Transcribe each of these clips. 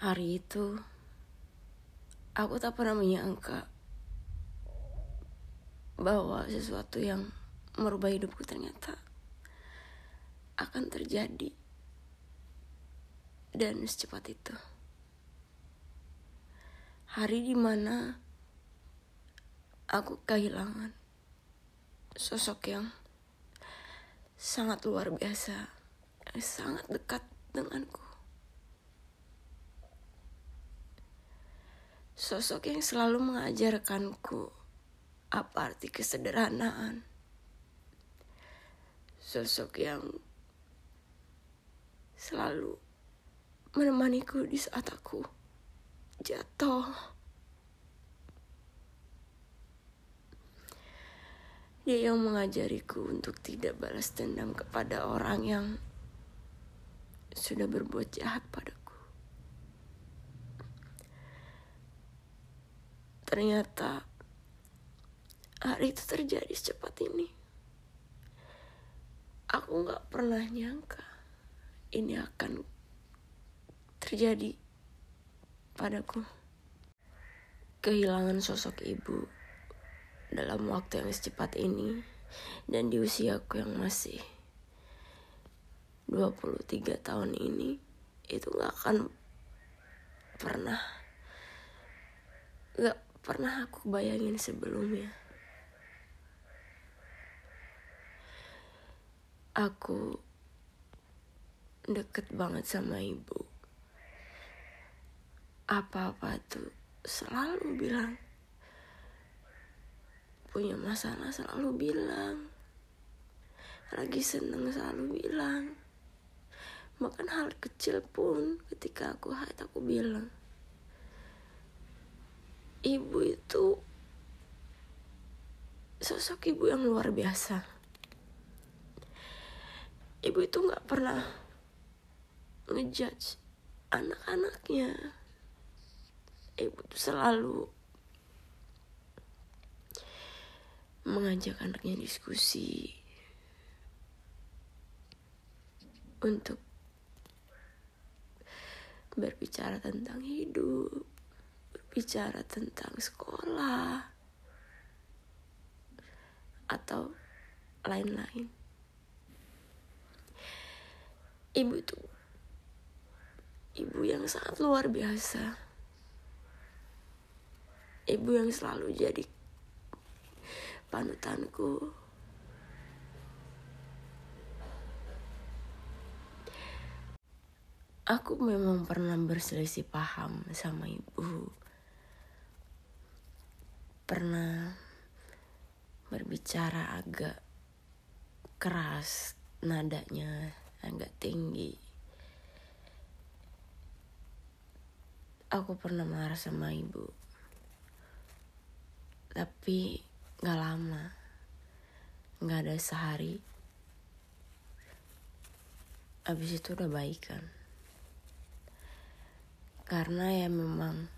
Hari itu, aku tak pernah menyangka bahwa sesuatu yang merubah hidupku ternyata akan terjadi dan secepat itu. Hari di mana aku kehilangan sosok yang sangat luar biasa, sangat dekat denganku. Sosok yang selalu mengajarkanku apa arti kesederhanaan. Sosok yang selalu menemaniku di saat aku jatuh. Dia yang mengajariku untuk tidak balas dendam kepada orang yang sudah berbuat jahat padaku. Ternyata hari itu terjadi secepat ini. Aku gak pernah nyangka ini akan terjadi padaku. Kehilangan sosok ibu dalam waktu yang secepat ini dan di usiaku yang masih 23 tahun ini itu gak akan pernah gak pernah aku bayangin sebelumnya. Aku deket banget sama ibu. Apa-apa tuh selalu bilang. Punya masalah selalu bilang. Lagi seneng selalu bilang. Bahkan hal kecil pun ketika aku haid aku bilang ibu itu sosok ibu yang luar biasa. Ibu itu nggak pernah ngejudge anak-anaknya. Ibu itu selalu mengajak anaknya diskusi untuk berbicara tentang hidup bicara tentang sekolah atau lain-lain. Ibu itu ibu yang sangat luar biasa. Ibu yang selalu jadi panutanku. Aku memang pernah berselisih paham sama ibu pernah berbicara agak keras nadanya agak tinggi. Aku pernah marah sama ibu. Tapi gak lama gak ada sehari abis itu udah baikan karena ya memang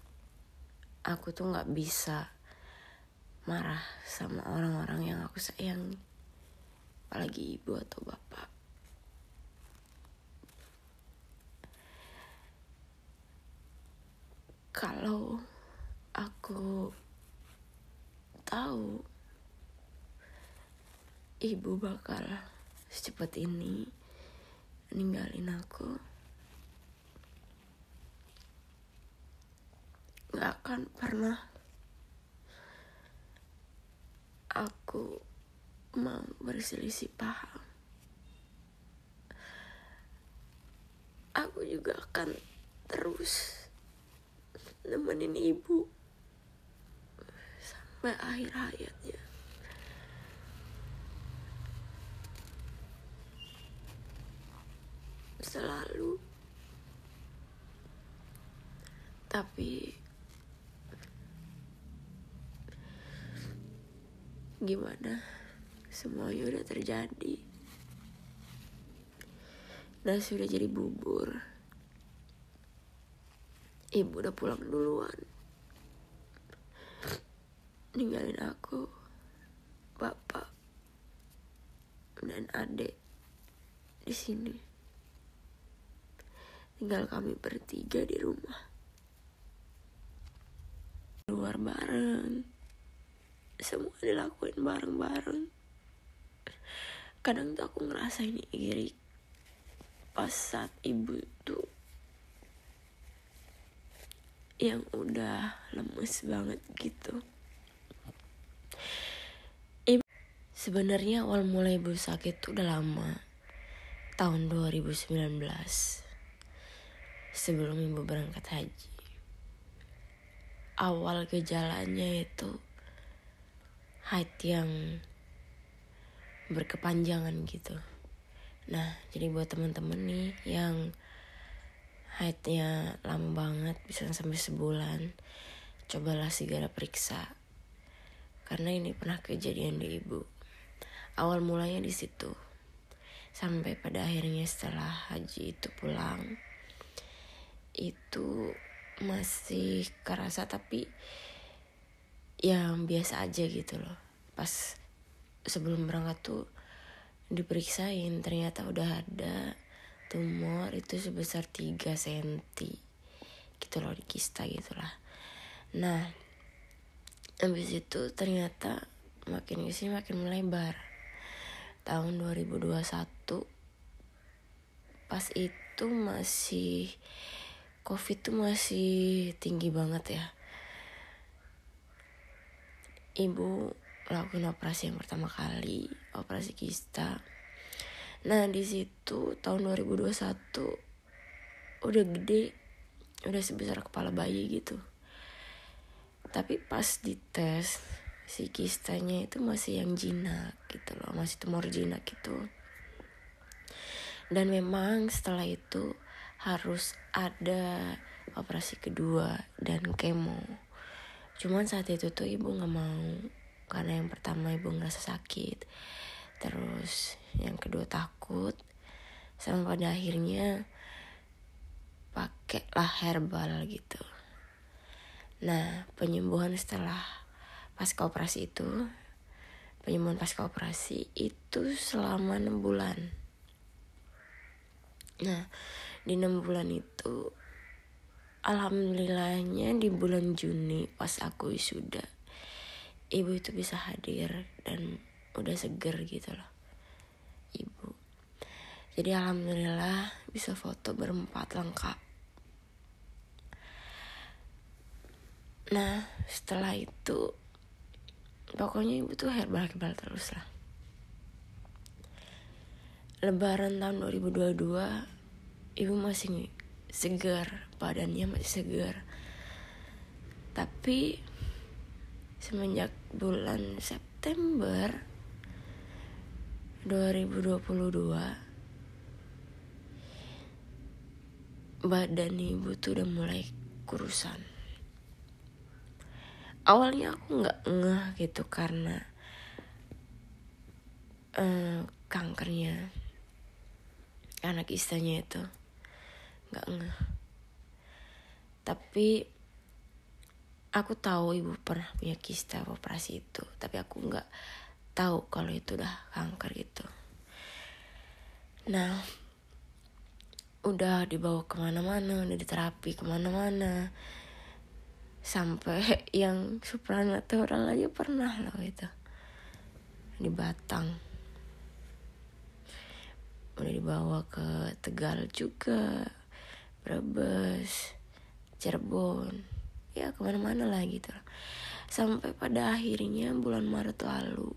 aku tuh gak bisa marah sama orang-orang yang aku sayang apalagi ibu atau bapak. Kalau aku tahu ibu bakal secepat ini ninggalin aku gak akan pernah aku mau berselisih paham. Aku juga akan terus nemenin ibu sampai akhir hayatnya. Selalu. Tapi gimana? Semuanya udah terjadi. Nasi udah jadi bubur. Ibu udah pulang duluan. Ninggalin aku bapak dan adik di sini. Tinggal kami bertiga di rumah. Keluar bareng semua dilakuin bareng-bareng. Kadang tuh aku ngerasain iri pas saat ibu tuh yang udah lemes banget gitu. Ibu sebenarnya awal mulai ibu sakit tuh udah lama tahun 2019 sebelum ibu berangkat haji. Awal gejalanya itu haid yang berkepanjangan gitu. Nah, jadi buat teman-teman nih yang haidnya lama banget, bisa sampai sebulan, cobalah segera periksa. Karena ini pernah kejadian di ibu. Awal mulanya di situ. Sampai pada akhirnya setelah haji itu pulang, itu masih kerasa tapi yang biasa aja gitu loh. Pas sebelum berangkat tuh diperiksain ternyata udah ada tumor itu sebesar 3 cm gitu loh di kista gitulah. Nah habis itu ternyata makin ke sini makin melebar. Tahun 2021 pas itu masih covid tuh masih tinggi banget ya ibu lakuin operasi yang pertama kali operasi kista. Nah di situ tahun 2021 udah gede udah sebesar kepala bayi gitu. Tapi pas dites si kistanya itu masih yang jinak gitu loh masih tumor jinak gitu. Dan memang setelah itu harus ada operasi kedua dan kemo cuman saat itu tuh ibu nggak mau karena yang pertama ibu ngerasa sakit. Terus yang kedua takut. Sama pada akhirnya pakailah herbal gitu. Nah penyembuhan setelah pasca operasi itu penyembuhan pasca operasi itu selama enam bulan. Nah di enam bulan itu alhamdulillahnya di bulan Juni pas aku sudah ibu itu bisa hadir dan udah seger gitu loh ibu. Jadi alhamdulillah bisa foto berempat lengkap. Nah setelah itu pokoknya ibu tuh herbal-herbal terus lah. Lebaran tahun 2022 ibu masih segar badannya masih segar. Tapi semenjak bulan September 2022 badan ibu tuh udah mulai kurusan. Awalnya aku nggak ngeh gitu karena uh, kankernya anak istrinya itu nggak ngeh tapi aku tahu ibu pernah punya kista operasi itu tapi aku nggak tahu kalau itu udah kanker gitu. Nah udah dibawa ke mana-mana udah diterapi ke mana-mana. Sampai yang supranatural aja pernah loh itu. Di Batang. Udah dibawa ke Tegal juga Brebes Cirebon. Ya ke mana-mana lah gitu sampai pada akhirnya bulan Maret lalu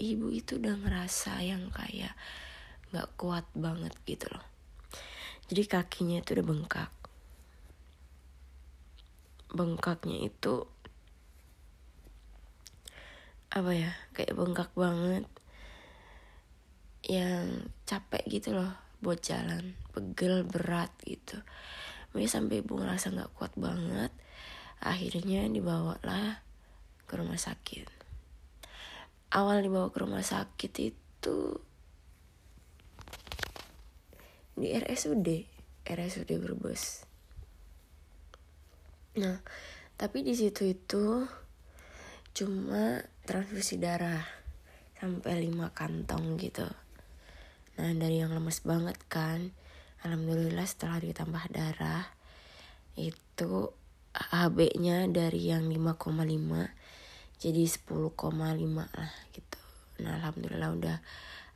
ibu itu udah ngerasa yang kayak nggak kuat banget gitu loh. Jadi kakinya itu udah bengkak. Bengkaknya itu apa ya kayak bengkak banget. Yang capek gitu loh buat jalan pegel berat gitu Pokoknya sampai ibu ngerasa gak kuat banget. Akhirnya dibawalah ke rumah sakit. Awal dibawa ke rumah sakit itu di RSUD, RSUD Brebes. Nah, tapi di situ itu cuma transfusi darah sampai lima kantong gitu. Nah, dari yang lemes banget kan, alhamdulillah setelah ditambah darah itu HB-nya dari yang 5,5 jadi 10,5 lah gitu. Nah alhamdulillah udah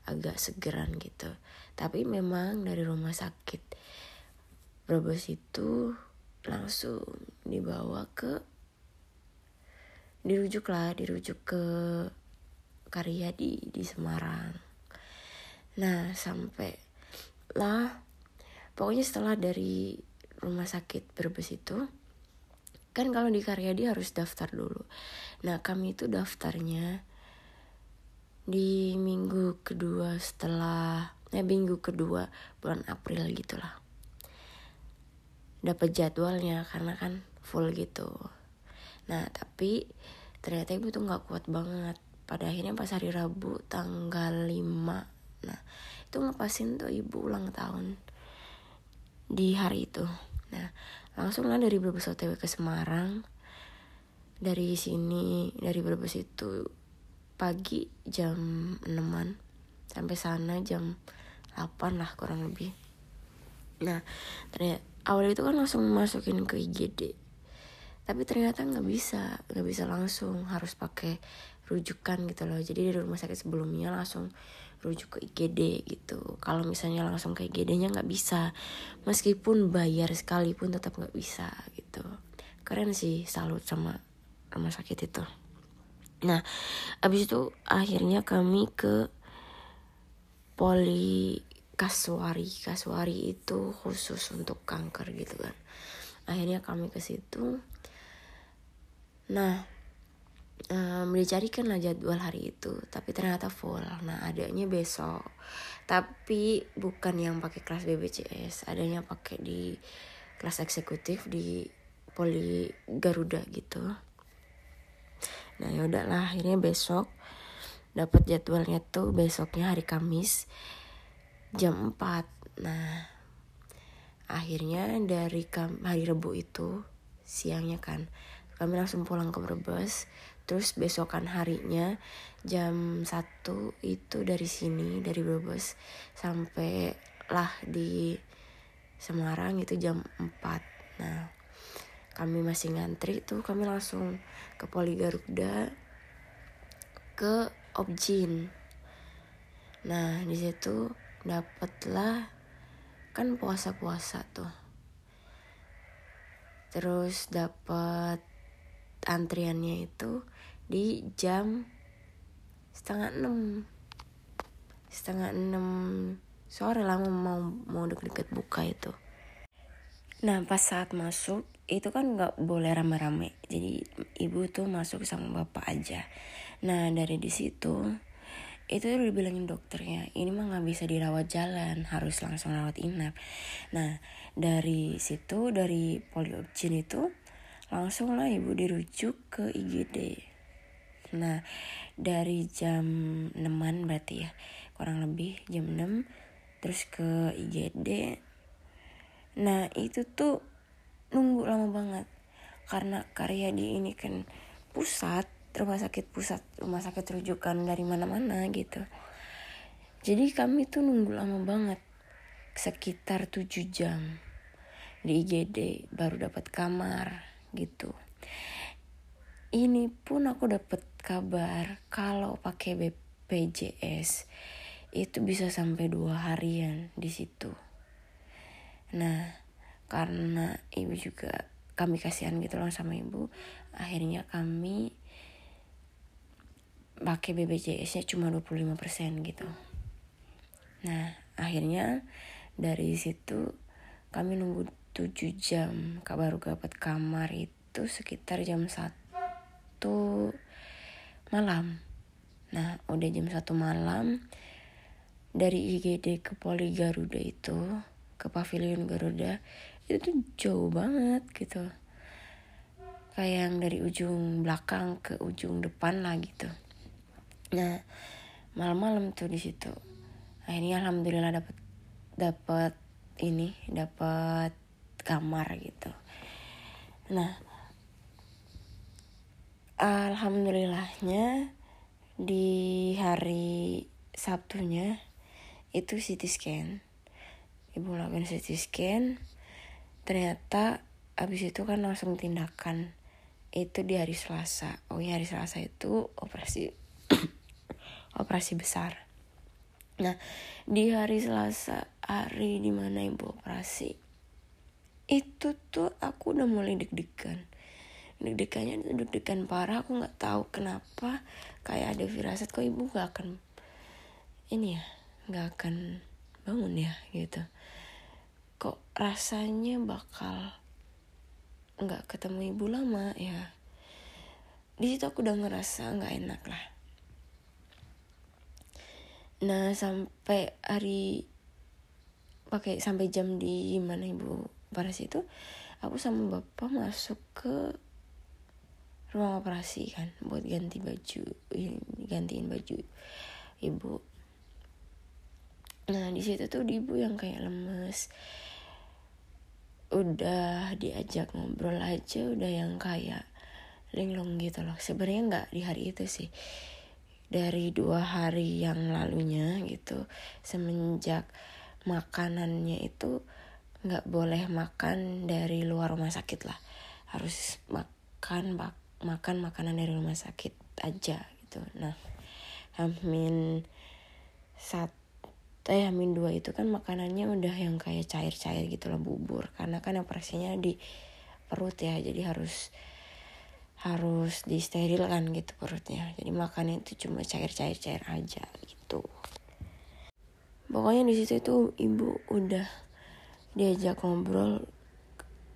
agak segeran gitu. Tapi memang dari rumah sakit Brebes itu langsung dibawa ke dirujuk lah dirujuk ke karya di di Semarang nah sampai lah pokoknya setelah dari rumah sakit Brebes itu kan kalau di Karyadi harus daftar dulu. Nah kami itu daftarnya di minggu kedua setelah eh minggu kedua bulan April gitulah. Dapat jadwalnya karena kan full gitu. Nah tapi ternyata ibu tuh nggak kuat banget. Pada akhirnya pas hari Rabu tanggal 5 nah itu ngepasin tuh ibu ulang tahun di hari itu. Nah langsung lah dari Brebes OTW ke Semarang. Dari sini dari Brebes itu pagi jam 6an sampai sana jam 8 lah kurang lebih. Nah ternyata awal itu kan langsung masukin ke IGD tapi ternyata nggak bisa nggak bisa langsung harus pakai rujukan gitu loh. Jadi dari rumah sakit sebelumnya langsung rujuk ke IGD gitu. Kalau misalnya langsung ke IGD-nya nggak bisa. Meskipun bayar sekalipun tetap nggak bisa gitu. Keren sih salut sama rumah sakit itu. Nah abis itu akhirnya kami ke poli kaswari kaswari itu khusus untuk kanker gitu kan. Akhirnya kami ke situ. Nah um, dicarikan lah jadwal hari itu tapi ternyata full. Nah adanya besok. Tapi bukan yang pakai kelas BBCS adanya pakai di kelas eksekutif di Poli Garuda gitu. Nah ya udahlah akhirnya besok dapat jadwalnya tuh besoknya hari Kamis jam 4 nah akhirnya dari hari Rebu itu siangnya kan kami langsung pulang ke Brebes terus besokan harinya jam satu itu dari sini dari Brebes sampai lah di Semarang itu jam 4 nah kami masih ngantri tuh kami langsung ke Poli Garuda ke Objin. Nah di situ dapatlah kan puasa-puasa tuh. Terus dapat antriannya itu di jam setengah enam. Setengah enam sore lah mau mau deket-deket buka itu. Nah pas saat masuk itu kan nggak boleh rame-rame. Jadi ibu tuh masuk sama bapak aja. Nah dari di situ itu udah dibilangin dokternya ini mah nggak bisa dirawat jalan harus langsung rawat inap. Nah dari situ dari poliopsin itu langsung lah ibu dirujuk ke IGD Nah, dari jam 6 berarti ya, kurang lebih jam 6 terus ke IGD. Nah, itu tuh nunggu lama banget. Karena karya di ini kan pusat, rumah sakit pusat, rumah sakit rujukan dari mana-mana gitu. Jadi kami tuh nunggu lama banget. Sekitar 7 jam di IGD baru dapat kamar gitu ini pun aku dapat kabar kalau pakai BPJS itu bisa sampai dua harian di situ. Nah, karena ibu juga kami kasihan gitu loh sama ibu, akhirnya kami pakai BPJS-nya cuma 25% gitu. Nah, akhirnya dari situ kami nunggu 7 jam baru dapat kamar itu sekitar jam 1 satu malam. Nah udah jam satu malam dari IGD ke Poli Garuda itu ke Pavilion Garuda itu tuh jauh banget gitu. Kayak yang dari ujung belakang ke ujung depan lah gitu. Nah malam-malam tuh di situ. Akhirnya alhamdulillah dapat dapat ini dapat kamar gitu. Nah alhamdulillahnya di hari Sabtunya itu CT scan. Ibu lakukan CT scan ternyata abis itu kan langsung tindakan. Itu di hari Selasa. Oh ya hari Selasa itu operasi operasi besar. Nah di hari Selasa hari di mana ibu operasi itu tuh aku udah mulai deg-degan deg-degannya deg-degan parah. Aku nggak tahu kenapa kayak ada firasat kok ibu gak akan ini ya nggak akan bangun ya gitu. Kok rasanya bakal nggak ketemu ibu lama ya. Di situ aku udah ngerasa nggak enak lah. Nah sampai hari pakai sampai jam di mana ibu paras itu aku sama bapak masuk ke ruang operasi kan buat ganti baju gantiin baju ibu. Nah di situ tuh ibu yang kayak lemes. Udah diajak ngobrol aja udah yang kayak linglung gitu loh. Sebenarnya nggak di hari itu sih. Dari dua hari yang lalunya gitu semenjak makanannya itu nggak boleh makan dari luar rumah sakit lah. Harus makan bak makan makanan dari rumah sakit aja gitu. Nah amin satu teh amin dua itu kan makanannya udah yang kayak cair-cair gitu loh bubur. Karena kan operasinya di perut ya jadi harus harus disterilkan gitu perutnya. Jadi makannya itu cuma cair-cair cair aja gitu. Pokoknya di situ itu ibu udah diajak ngobrol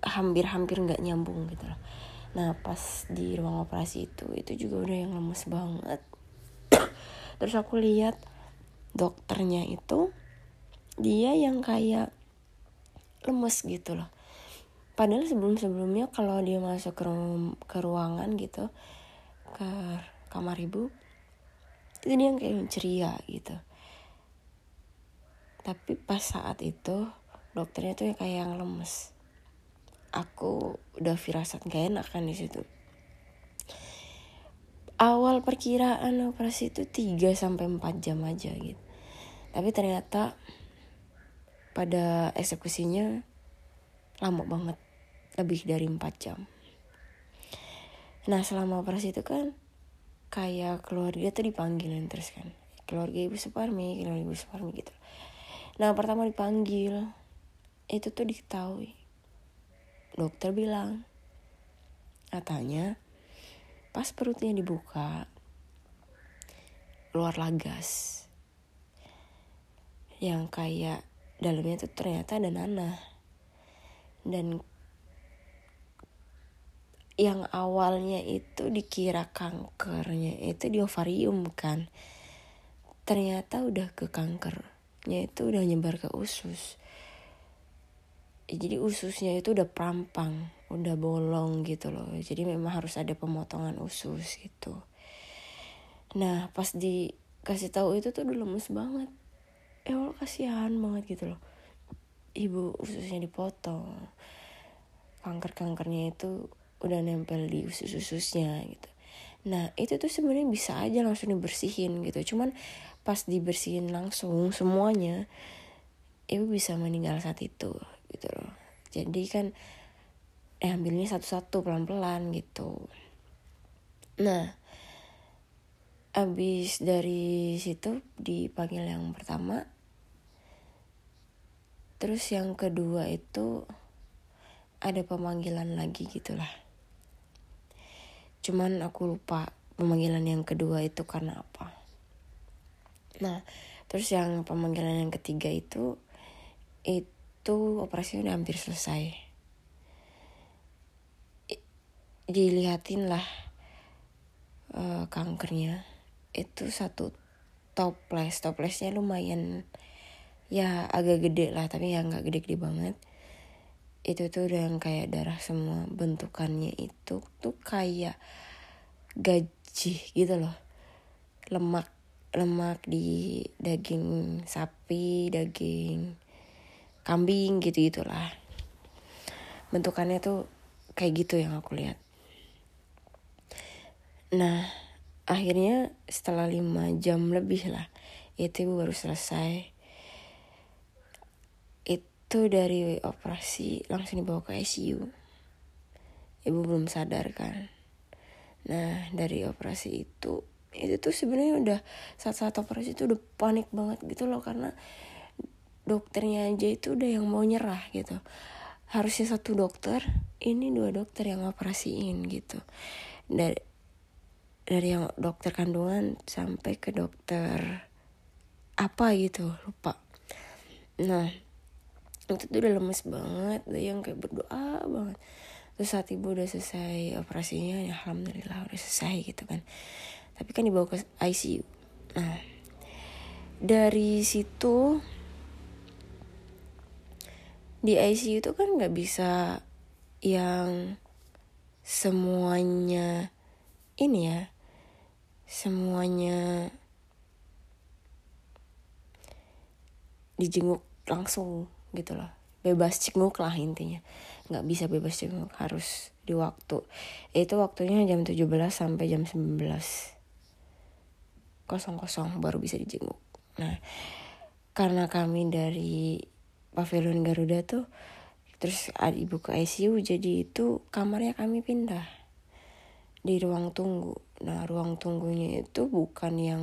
hampir-hampir nggak nyambung gitu loh nah pas di ruang operasi itu itu juga udah yang lemes banget. Terus aku lihat dokternya itu dia yang kayak lemes gitu loh. Padahal sebelum sebelumnya kalau dia masuk ke, ru ke ruangan gitu ke kamar ibu itu dia yang kayak ceria gitu. Tapi pas saat itu dokternya tuh kayak yang lemes aku udah firasat gak enak kan di situ. Awal perkiraan operasi itu 3 sampai 4 jam aja gitu. Tapi ternyata pada eksekusinya lama banget lebih dari 4 jam. Nah selama operasi itu kan kayak keluarga tuh dipanggilin terus kan. Keluarga ibu Suparmi keluarga ibu Suparmi gitu. Nah pertama dipanggil itu tuh diketahui dokter bilang. Katanya pas perutnya dibuka keluar lagas. Yang kayak dalamnya tuh ternyata ada nanah. Dan yang awalnya itu dikira kankernya itu di ovarium kan ternyata udah ke kankernya itu udah nyebar ke usus jadi ususnya itu udah prampang udah bolong gitu loh. Jadi memang harus ada pemotongan usus gitu. Nah pas dikasih tahu itu tuh udah lemes banget. Ya Allah kasihan banget gitu loh. Ibu ususnya dipotong. Kanker kankernya itu udah nempel di usus ususnya gitu. Nah itu tuh sebenarnya bisa aja langsung dibersihin gitu. Cuman pas dibersihin langsung semuanya ibu bisa meninggal saat itu gitu loh. Jadi kan eh ambilnya satu-satu pelan-pelan gitu. Nah abis dari situ dipanggil yang pertama. Terus yang kedua itu ada pemanggilan lagi gitulah cuman aku lupa pemanggilan yang kedua itu karena apa. Nah terus yang pemanggilan yang ketiga itu itu operasinya udah hampir selesai. Dilihatin lah uh, kankernya. Itu satu toples toplesnya lumayan ya agak gede lah tapi ya nggak gede-gede banget. Itu tuh udah yang kayak darah semua bentukannya itu tuh kayak gaji gitu loh. Lemak lemak di daging sapi daging kambing gitu gitulah. Bentukannya tuh kayak gitu yang aku lihat. Nah akhirnya setelah lima jam lebih lah itu ibu baru selesai. Itu dari operasi langsung dibawa ke ICU ibu belum sadar kan. Nah dari operasi itu itu tuh sebenarnya udah saat saat operasi itu udah panik banget gitu loh karena dokternya aja itu udah yang mau nyerah gitu. Harusnya satu dokter ini dua dokter yang operasiin gitu. Dari dari yang dokter kandungan sampai ke dokter apa gitu lupa. Nah itu tuh udah lemes banget udah yang kayak berdoa banget. Terus saat ibu udah selesai operasinya ya alhamdulillah udah selesai gitu kan. Tapi kan dibawa ke ICU nah dari situ di ICU itu kan nggak bisa yang semuanya ini ya semuanya dijenguk langsung gitu loh. Bebas cenguk lah intinya. Nggak bisa bebas cenguk harus di waktu. Itu waktunya jam 17 sampai jam 19 kosong kosong baru bisa dijenguk. Nah karena kami dari pavilion Garuda tuh terus ibu ke ICU jadi itu kamarnya kami pindah di ruang tunggu. Nah ruang tunggunya itu bukan yang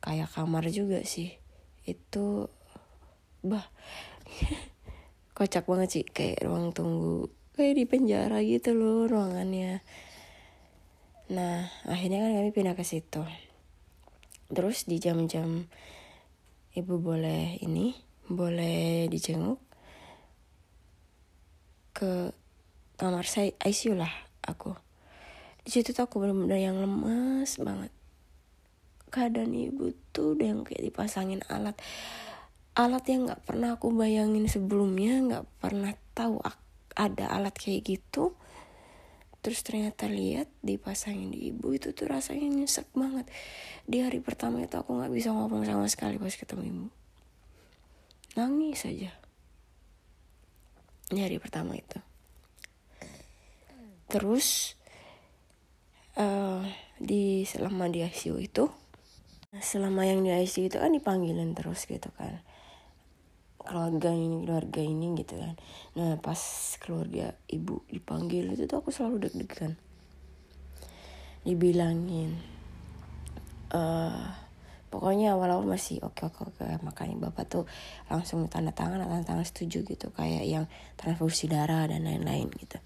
kayak kamar juga sih. Itu bah kocak banget sih kayak ruang tunggu kayak di penjara gitu loh ruangannya. Nah akhirnya kan kami pindah ke situ. Terus di jam-jam ibu boleh ini boleh dijenguk ke kamar saya ICU lah aku. Di situ tuh aku benar-benar yang lemas banget. Keadaan ibu tuh udah yang kayak dipasangin alat. Alat yang nggak pernah aku bayangin sebelumnya nggak pernah tahu ada alat kayak gitu. Terus ternyata lihat dipasangin di ibu itu tuh rasanya nyesek banget. Di hari pertama itu aku nggak bisa ngomong sama sekali pas ketemu ibu nangis saja di hari pertama itu. Terus uh, di selama di ICU itu selama yang di ICU itu kan dipanggilin terus gitu kan. Keluarga ini keluarga ini gitu kan. Nah pas keluarga ibu dipanggil itu tuh aku selalu deg-degan. Dibilangin uh, pokoknya awal-awal masih oke oke oke. Makanya bapak tuh langsung tanda tangan tanda tangan setuju gitu. Kayak yang transfusi darah dan lain-lain gitu.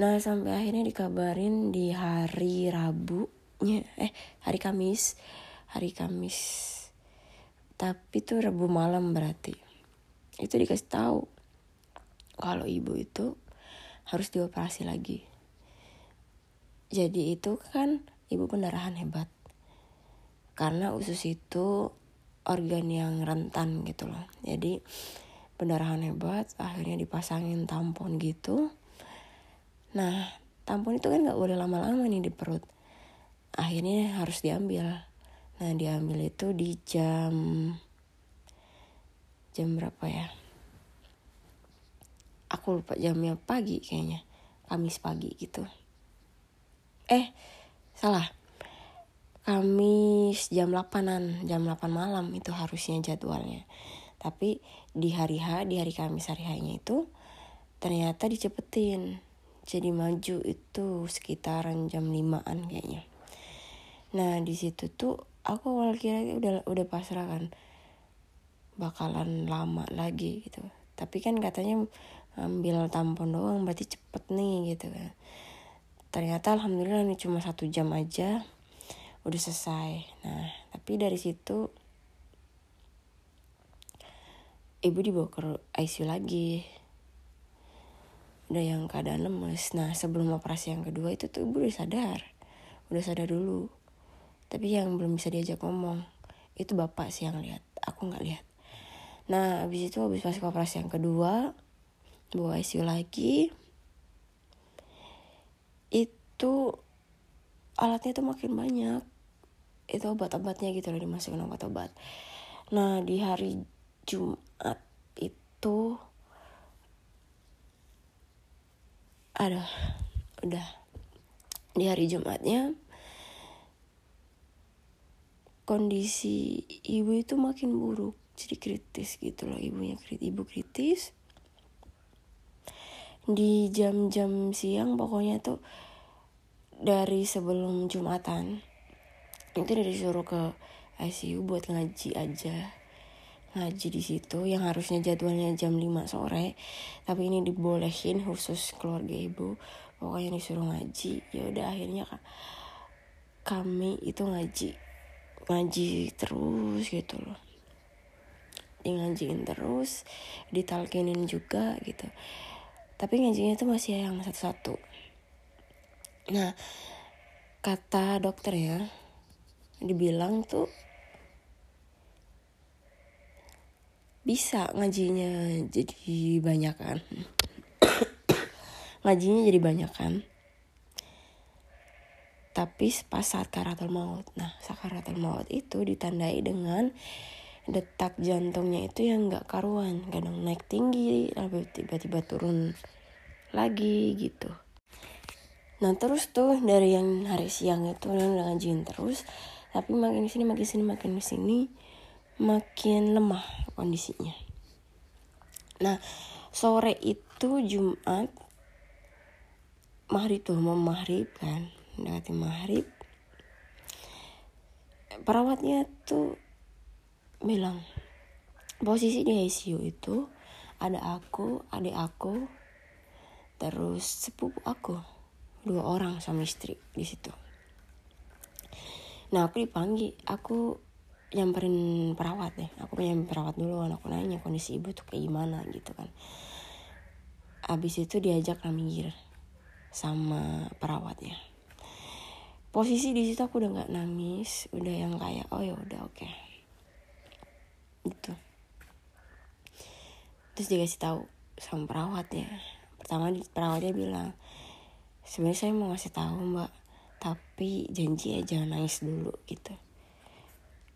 Nah sampai akhirnya dikabarin di hari Rabu eh hari Kamis. Hari Kamis. Tapi tuh Rabu malam berarti. Itu dikasih tahu kalau ibu itu harus dioperasi lagi. Jadi itu kan ibu pendarahan hebat karena usus itu organ yang rentan gitu loh. Jadi pendarahan hebat akhirnya dipasangin tampon gitu. Nah tampon itu kan nggak boleh lama-lama nih di perut. Akhirnya harus diambil. Nah diambil itu di jam jam berapa ya? Aku lupa jamnya pagi kayaknya. Kamis pagi gitu. Eh salah Kamis jam 8an jam 8 malam itu harusnya jadwalnya. Tapi di hari H di hari Kamis hari H nya itu ternyata dicepetin. Jadi maju itu sekitaran jam 5an kayaknya. Nah di situ tuh aku awal kira udah udah pasrah kan. Bakalan lama lagi gitu. Tapi kan katanya ambil tampon doang berarti cepet nih gitu kan. Ternyata alhamdulillah ini cuma satu jam aja udah selesai. Nah tapi dari situ ibu dibawa ke ICU lagi. Udah yang keadaan lemes. Nah sebelum operasi yang kedua itu tuh ibu udah sadar. Udah sadar dulu. Tapi yang belum bisa diajak ngomong itu bapak sih yang lihat. Aku nggak lihat. Nah habis itu habis masuk operasi yang kedua bawa ICU lagi itu alatnya tuh makin banyak itu obat-obatnya gitu loh dimasukin obat-obat. Nah di hari Jumat itu ada udah. Di hari Jumatnya kondisi ibu itu makin buruk jadi kritis gitu loh ibunya kritis ibu kritis. Di jam-jam siang pokoknya tuh dari sebelum jumatan itu udah disuruh ke ICU buat ngaji aja. Ngaji di situ yang harusnya jadwalnya jam 5 sore tapi ini dibolehin khusus keluarga ibu. Pokoknya disuruh ngaji. Ya udah akhirnya kami itu ngaji ngaji terus gitu loh. Di ngajiin terus ditalkinin juga gitu. Tapi ngajinya itu masih yang satu-satu. Nah kata dokter ya dibilang tuh bisa ngajinya jadi banyak kan. Ngajinya jadi banyak kan. Tapi pas saat karatul maut. Nah sakaratul maut itu ditandai dengan detak jantungnya itu yang nggak karuan. Kadang naik tinggi tapi tiba-tiba turun lagi gitu. Nah terus tuh dari yang hari siang itu yang ngajiin terus tapi makin sini makin sini makin sini makin lemah kondisinya nah sore itu Jumat maghrib tuh mau maghrib kan mendekati maghrib perawatnya tuh bilang posisi di ICU itu ada aku, adik aku, terus sepupu aku, dua orang sama istri di situ. Nah aku dipanggil, aku nyamperin perawat deh, aku nyamperin perawat dulu, aku nanya kondisi ibu tuh kayak gimana? Gitu kan. Abis itu diajak minggir sama perawatnya. Posisi di situ aku udah nggak nangis, udah yang kayak oh ya udah oke. Okay gitu. Terus dikasih tahu sama perawatnya. Pertama perawatnya bilang sebenarnya saya mau ngasih tahu mbak tapi janji ya jangan nangis dulu gitu.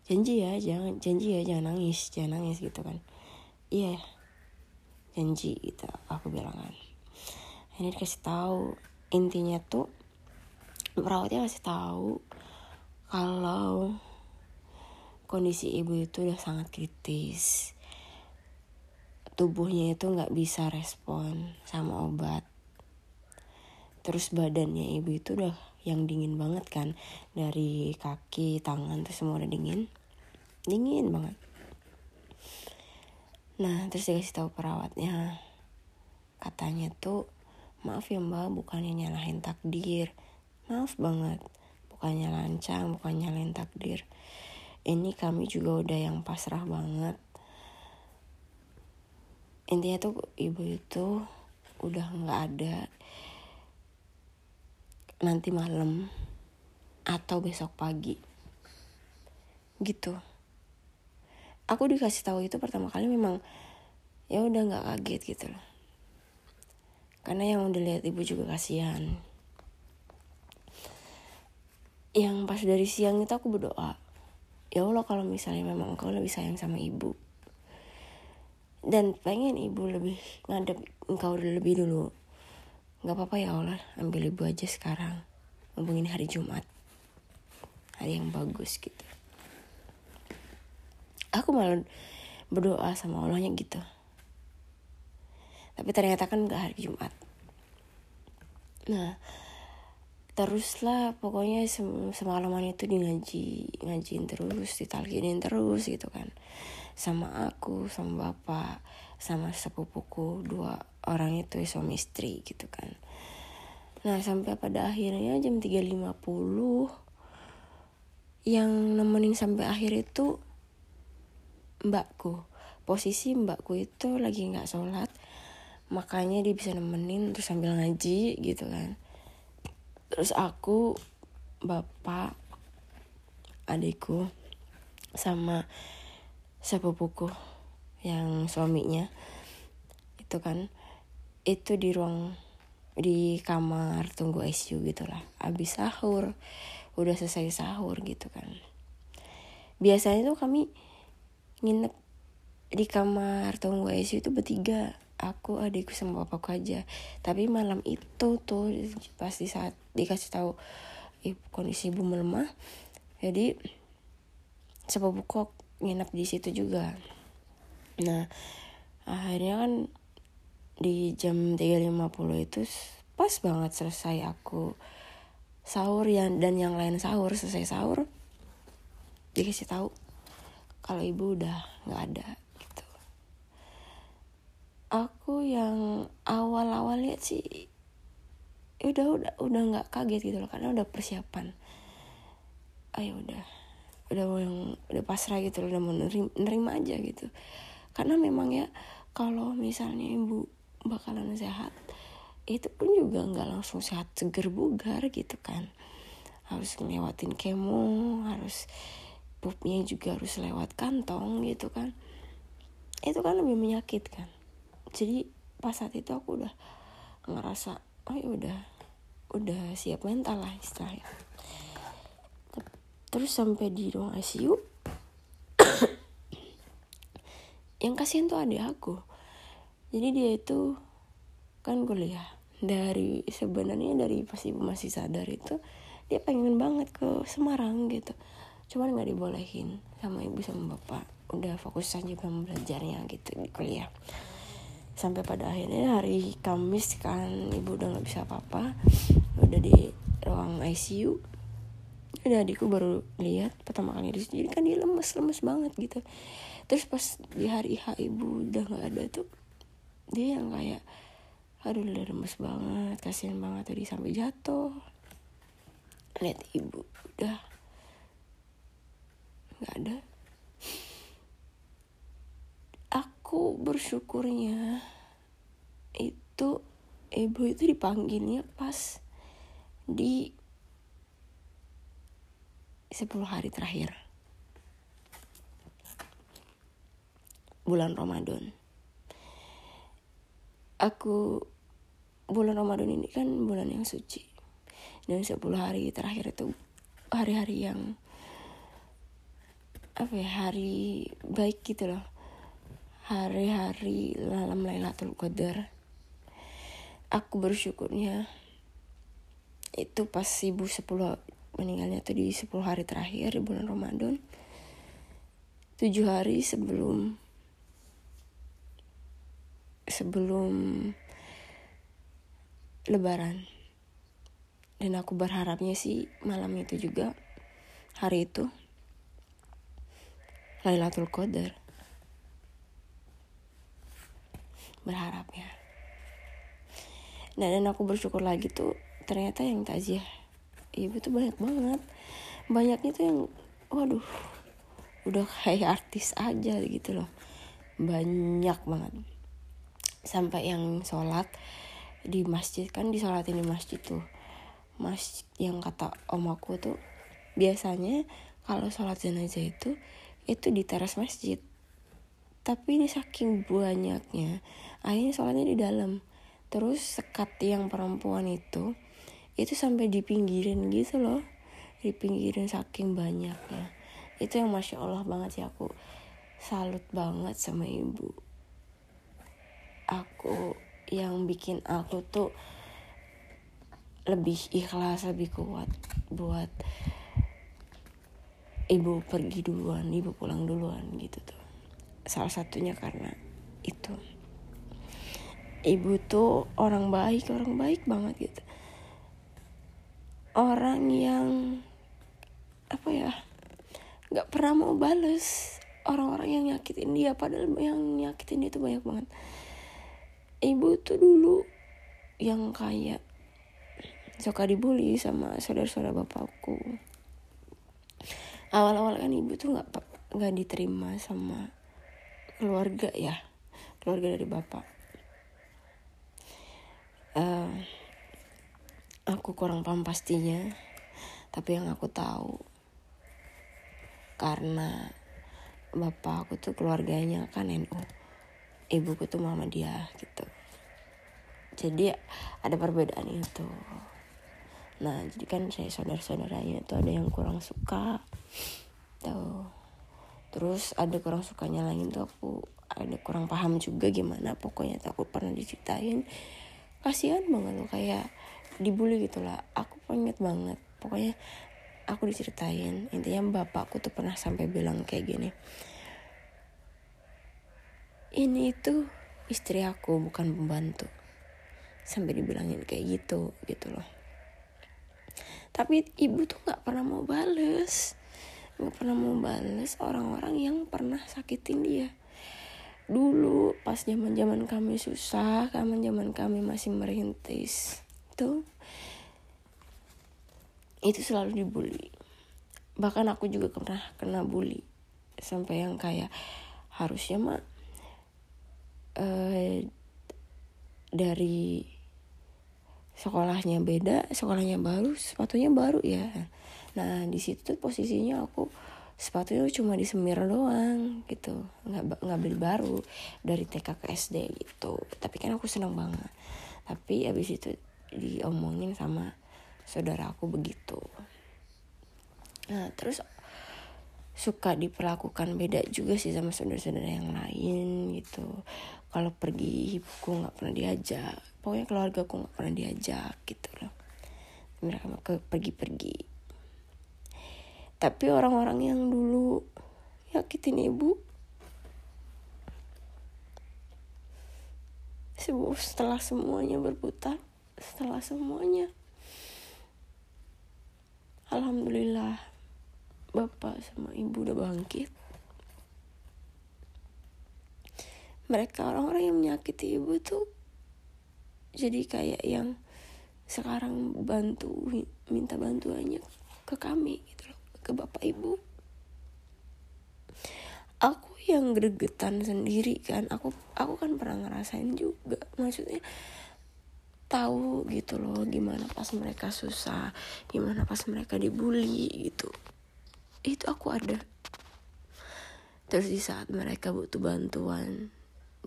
Janji ya jangan janji ya jangan nangis jangan nangis gitu kan. Iya janji gitu aku bilang kan. Ini dikasih tahu intinya tuh perawatnya kasih tahu kalau kondisi ibu itu udah sangat kritis. Tubuhnya itu nggak bisa respon sama obat. Terus badannya ibu itu udah yang dingin banget kan. Dari kaki tangan tuh semua udah dingin. Dingin banget. Nah terus dikasih tahu perawatnya. Katanya tuh maaf ya mbak bukannya nyalahin takdir. Maaf banget bukannya lancang bukannya nyalahin takdir. Ini kami juga udah yang pasrah banget. Intinya tuh ibu itu udah nggak ada nanti malam atau besok pagi. Gitu. Aku dikasih tahu itu pertama kali memang ya udah nggak kaget gitu loh. Karena yang udah lihat ibu juga kasihan. Yang pas dari siang itu aku berdoa ya Allah kalau misalnya memang engkau lebih sayang sama ibu. Dan pengen ibu lebih ngadep engkau lebih dulu nggak apa-apa ya Allah. Ambil ibu aja sekarang. Mumpung ini hari Jumat. Hari yang bagus gitu. Aku malah berdoa sama Allahnya gitu. Tapi ternyata kan nggak hari Jumat. Nah teruslah. Pokoknya sem semalaman itu di ngaji ngajiin terus ditalkinin terus gitu kan. Sama aku sama bapak sama sepupuku dua orang itu suami istri gitu kan. Nah sampai pada akhirnya jam 3.50 yang nemenin sampai akhir itu mbakku. Posisi mbakku itu lagi nggak sholat makanya dia bisa nemenin terus sambil ngaji gitu kan. Terus aku bapak adikku sama sepupuku yang suaminya itu kan itu di ruang di kamar tunggu ICU gitulah abis sahur udah selesai sahur gitu kan. Biasanya tuh kami nginep di kamar tunggu ICU itu bertiga. Aku adikku sama bapakku aja. Tapi malam itu tuh pas di saat dikasih tahu ibu kondisi ibu melemah jadi sepupuku nginep di situ juga. Nah akhirnya kan di jam 3.50 itu pas banget selesai aku sahur yang dan yang lain sahur selesai sahur dikasih tahu kalau ibu udah nggak ada gitu. Aku yang awal-awal lihat sih ya udah udah udah nggak kaget gitu loh karena udah persiapan. Ayo udah udah mau yang udah pasrah gitu loh udah mau nerima, nerima aja gitu. Karena memang ya kalau misalnya ibu bakalan sehat itu pun juga nggak langsung sehat seger bugar gitu kan. Harus ngelewatin kemo harus pupnya juga harus lewat kantong gitu kan. Itu kan lebih menyakitkan. Jadi pas saat itu aku udah ngerasa oh ya udah udah siap mental lah istilahnya. Terus sampai di ruang ICU yang kasihan tuh adik aku jadi dia itu kan kuliah. Dari sebenarnya dari pas ibu masih sadar itu dia pengen banget ke Semarang gitu. Cuman nggak dibolehin sama ibu sama bapak. Udah fokus aja sama belajarnya gitu di kuliah. Sampai pada akhirnya hari Kamis kan ibu udah nggak bisa apa-apa. Udah di ruang ICU udah adikku baru lihat pertama kali di jadi kan dia lemes lemes banget gitu. Terus pas di hari H ibu udah nggak ada tuh dia yang kayak aduh udah remes banget kasihan banget tadi sampai jatuh. Lihat ibu udah. Nggak ada. Aku bersyukurnya itu ibu itu dipanggilnya pas di 10 hari terakhir. Bulan Ramadan aku bulan Ramadan ini kan bulan yang suci. Dan 10 hari terakhir itu hari-hari yang apa ya hari baik gitu loh. Hari-hari dalam Lailatul Qadar. Aku bersyukurnya itu pas ibu 10 meninggalnya tuh di 10 hari terakhir di bulan Ramadan. 7 hari sebelum sebelum lebaran. Dan aku berharapnya sih malam itu juga hari itu Lailatul Qadar. Berharapnya. Nah dan aku bersyukur lagi tuh ternyata yang takziah ibu tuh banyak banget. Banyaknya tuh yang waduh udah kayak artis aja gitu loh. Banyak banget sampai yang sholat di masjid kan disolatin di masjid tuh. Masjid yang kata om aku tuh biasanya kalau sholat jenazah itu itu di teras masjid. Tapi ini saking banyaknya akhirnya sholatnya di dalam. Terus sekat yang perempuan itu itu sampai di pinggirin gitu loh. Di pinggirin saking banyaknya. Itu yang masya allah banget sih aku salut banget sama ibu aku yang bikin aku tuh lebih ikhlas lebih kuat buat ibu pergi duluan ibu pulang duluan gitu tuh. Salah satunya karena itu. Ibu tuh orang baik orang baik banget gitu. Orang yang apa ya nggak pernah mau bales. Orang-orang yang nyakitin dia padahal yang nyakitin dia itu banyak banget ibu tuh dulu yang kayak suka dibully sama saudara-saudara bapakku. Awal-awal kan ibu tuh nggak nggak diterima sama keluarga ya keluarga dari bapak. Uh, aku kurang paham pastinya tapi yang aku tahu karena bapak aku tuh keluarganya kan NU ibuku tuh mama dia gitu. Jadi ada perbedaan itu. Nah jadi kan saya saudara saudaranya itu ada yang kurang suka tuh terus ada kurang sukanya lagi tuh aku ada kurang paham juga gimana pokoknya tuh aku pernah diceritain. Kasihan banget loh kayak dibully gitu lah. Aku pengen banget pokoknya aku diceritain. Intinya bapakku tuh pernah sampai bilang kayak gini ini itu istri aku bukan pembantu. Sampai dibilangin kayak gitu gitu loh. Tapi ibu tuh nggak pernah mau bales. Nggak pernah mau bales orang-orang yang pernah sakitin dia. Dulu pas zaman zaman kami susah zaman zaman kami masih merintis tuh itu selalu dibully. Bahkan aku juga pernah kena bully. Sampai yang kayak harusnya mah uh, dari sekolahnya beda sekolahnya baru sepatunya baru ya. Nah di situ tuh posisinya aku sepatunya cuma disemir doang gitu. Nggak nggak beli baru dari TK ke SD gitu. Tapi kan aku senang banget. Tapi abis itu diomongin sama saudara aku begitu. Nah terus suka diperlakukan beda juga sih sama saudara-saudara yang lain gitu kalau pergi ibuku nggak pernah diajak. Pokoknya keluarga aku nggak pernah diajak gitu loh. Mereka ke pergi-pergi. Tapi orang-orang yang dulu yakitin ibu setelah semuanya berputar setelah semuanya alhamdulillah bapak sama ibu udah bangkit mereka orang-orang yang menyakiti ibu tuh jadi kayak yang sekarang bantu minta bantuannya ke kami gitu loh ke bapak ibu. Aku yang gregetan sendiri kan aku aku kan pernah ngerasain juga maksudnya tahu gitu loh gimana pas mereka susah gimana pas mereka dibully gitu. Itu aku ada. Terus di saat mereka butuh bantuan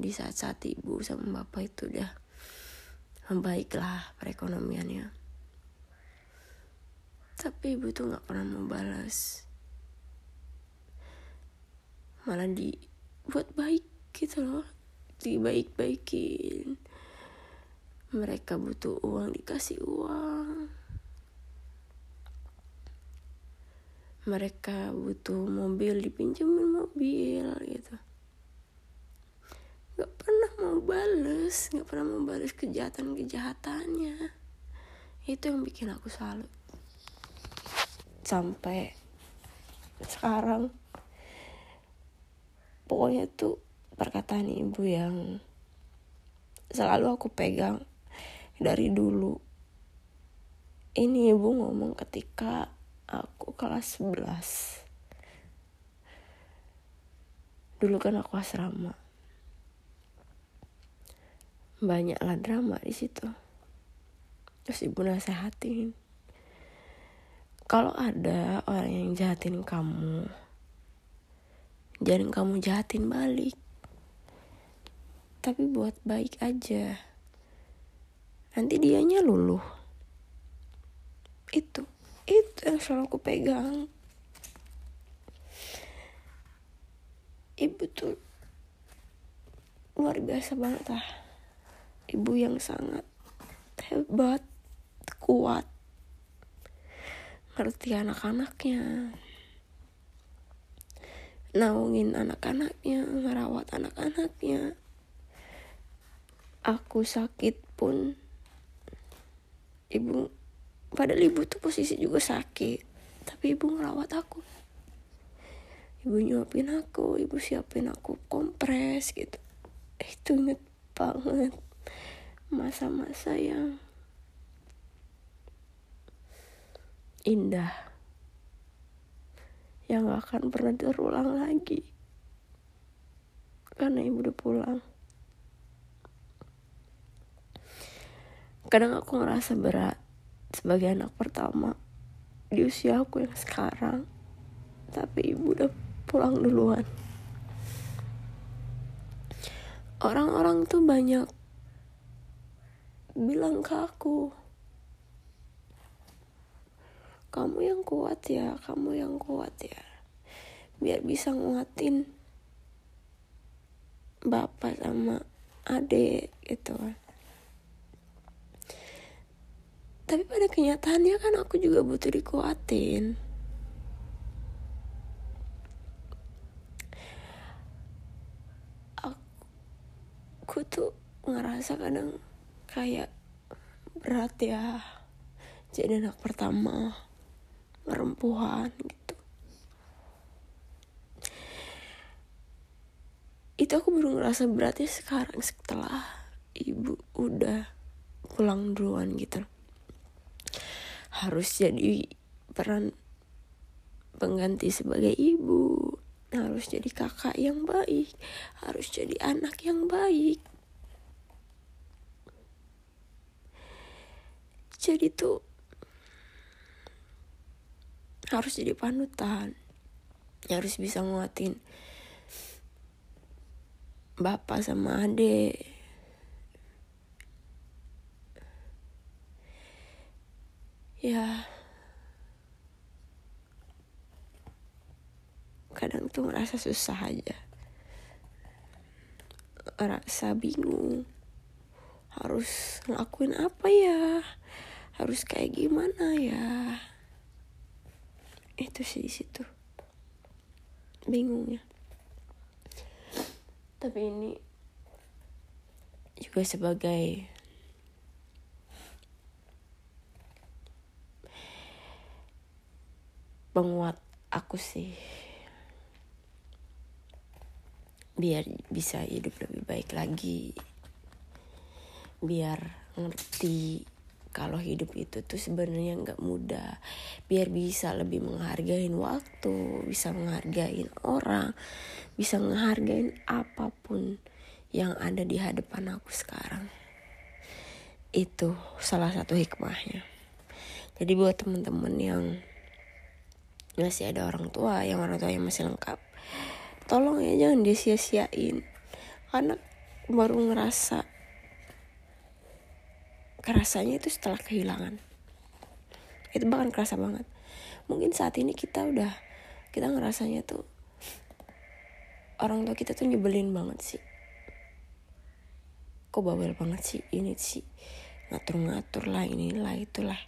di saat-saat ibu sama bapak itu udah membaiklah perekonomiannya. Tapi ibu tuh nggak pernah mau balas. Malah dibuat baik gitu loh dibaik-baikin. Mereka butuh uang dikasih uang. Mereka butuh mobil dipinjemin mobil gitu nggak pernah mau bales nggak pernah mau bales kejahatan kejahatannya. Itu yang bikin aku salut. Sampai sekarang. Pokoknya tuh perkataan ibu yang selalu aku pegang dari dulu. Ini ibu ngomong ketika aku kelas 11 dulu kan aku asrama banyaklah drama di situ. Terus ibu nasehatin kalau ada orang yang jahatin kamu jangan kamu jahatin balik. Tapi buat baik aja. Nanti dianya luluh. Itu itu yang selalu aku pegang. Ibu tuh luar biasa banget lah ibu yang sangat hebat kuat. Ngerti anak-anaknya. Naungin anak-anaknya merawat anak-anaknya. Aku sakit pun ibu padahal ibu tuh posisi juga sakit tapi ibu ngerawat aku. Ibu nyuapin aku ibu siapin aku kompres gitu. Itu inget banget masa-masa yang indah yang gak akan pernah terulang lagi. Karena ibu udah pulang. Kadang aku ngerasa berat sebagai anak pertama di usia aku yang sekarang. Tapi ibu udah pulang duluan. Orang-orang tuh banyak bilang ke aku kamu yang kuat ya kamu yang kuat ya. Biar bisa nguatin bapak sama adik gitu kan. Tapi pada kenyataannya kan aku juga butuh dikuatin. Aku tuh ngerasa kadang kayak berat ya. Jadi anak pertama perempuan gitu. Itu aku baru ngerasa beratnya sekarang setelah ibu udah pulang duluan gitu. Harus jadi peran pengganti sebagai ibu. Harus jadi kakak yang baik. Harus jadi anak yang baik jadi tuh harus jadi panutan. Harus bisa nguatin bapak sama adik. Ya. Kadang tuh ngerasa susah aja. Ngerasa bingung. Harus ngelakuin apa ya harus kayak gimana ya? Itu sih di situ. Bingungnya. Tapi ini juga sebagai penguat aku sih. Biar bisa hidup lebih baik lagi. Biar ngerti kalau hidup itu tuh sebenarnya nggak mudah. Biar bisa lebih menghargai waktu bisa menghargai orang bisa menghargai apa pun yang ada di hadapan aku sekarang. Itu salah satu hikmahnya. Jadi buat teman-teman yang masih ada orang tua yang orang tua yang masih lengkap tolong ya jangan disia-siain karena baru ngerasa kerasanya itu setelah kehilangan. Itu bahkan kerasa banget. Mungkin saat ini kita udah kita ngerasanya tuh orang tua kita tuh nyebelin banget sih. Kok bawel banget sih? Ini sih ngatur-ngatur lah inilah itulah.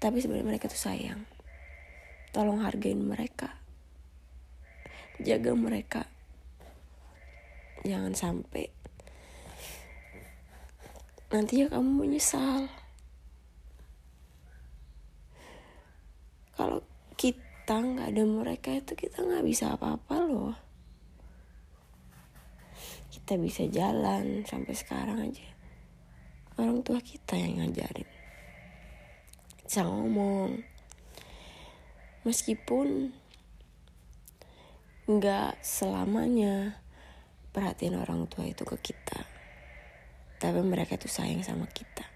Tapi sebenarnya mereka tuh sayang. Tolong hargain mereka. Jaga mereka. Jangan sampai nantinya kamu menyesal. Kalau kita nggak ada mereka itu kita nggak bisa apa-apa loh. Kita bisa jalan sampai sekarang aja. Orang tua kita yang ngajarin. Bisa ngomong. Meskipun nggak selamanya perhatian orang tua itu ke kita tapi mereka tuh sayang sama kita.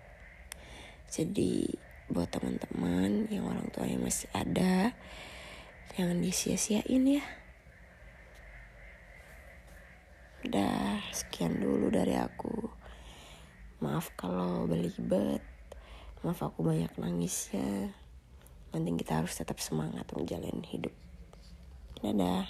Jadi buat teman-teman yang orang tua yang masih ada jangan disia-siain ya. Udah sekian dulu dari aku. Maaf kalau belibet. Maaf aku banyak nangis ya. Penting kita harus tetap semangat menjalani hidup. Dadah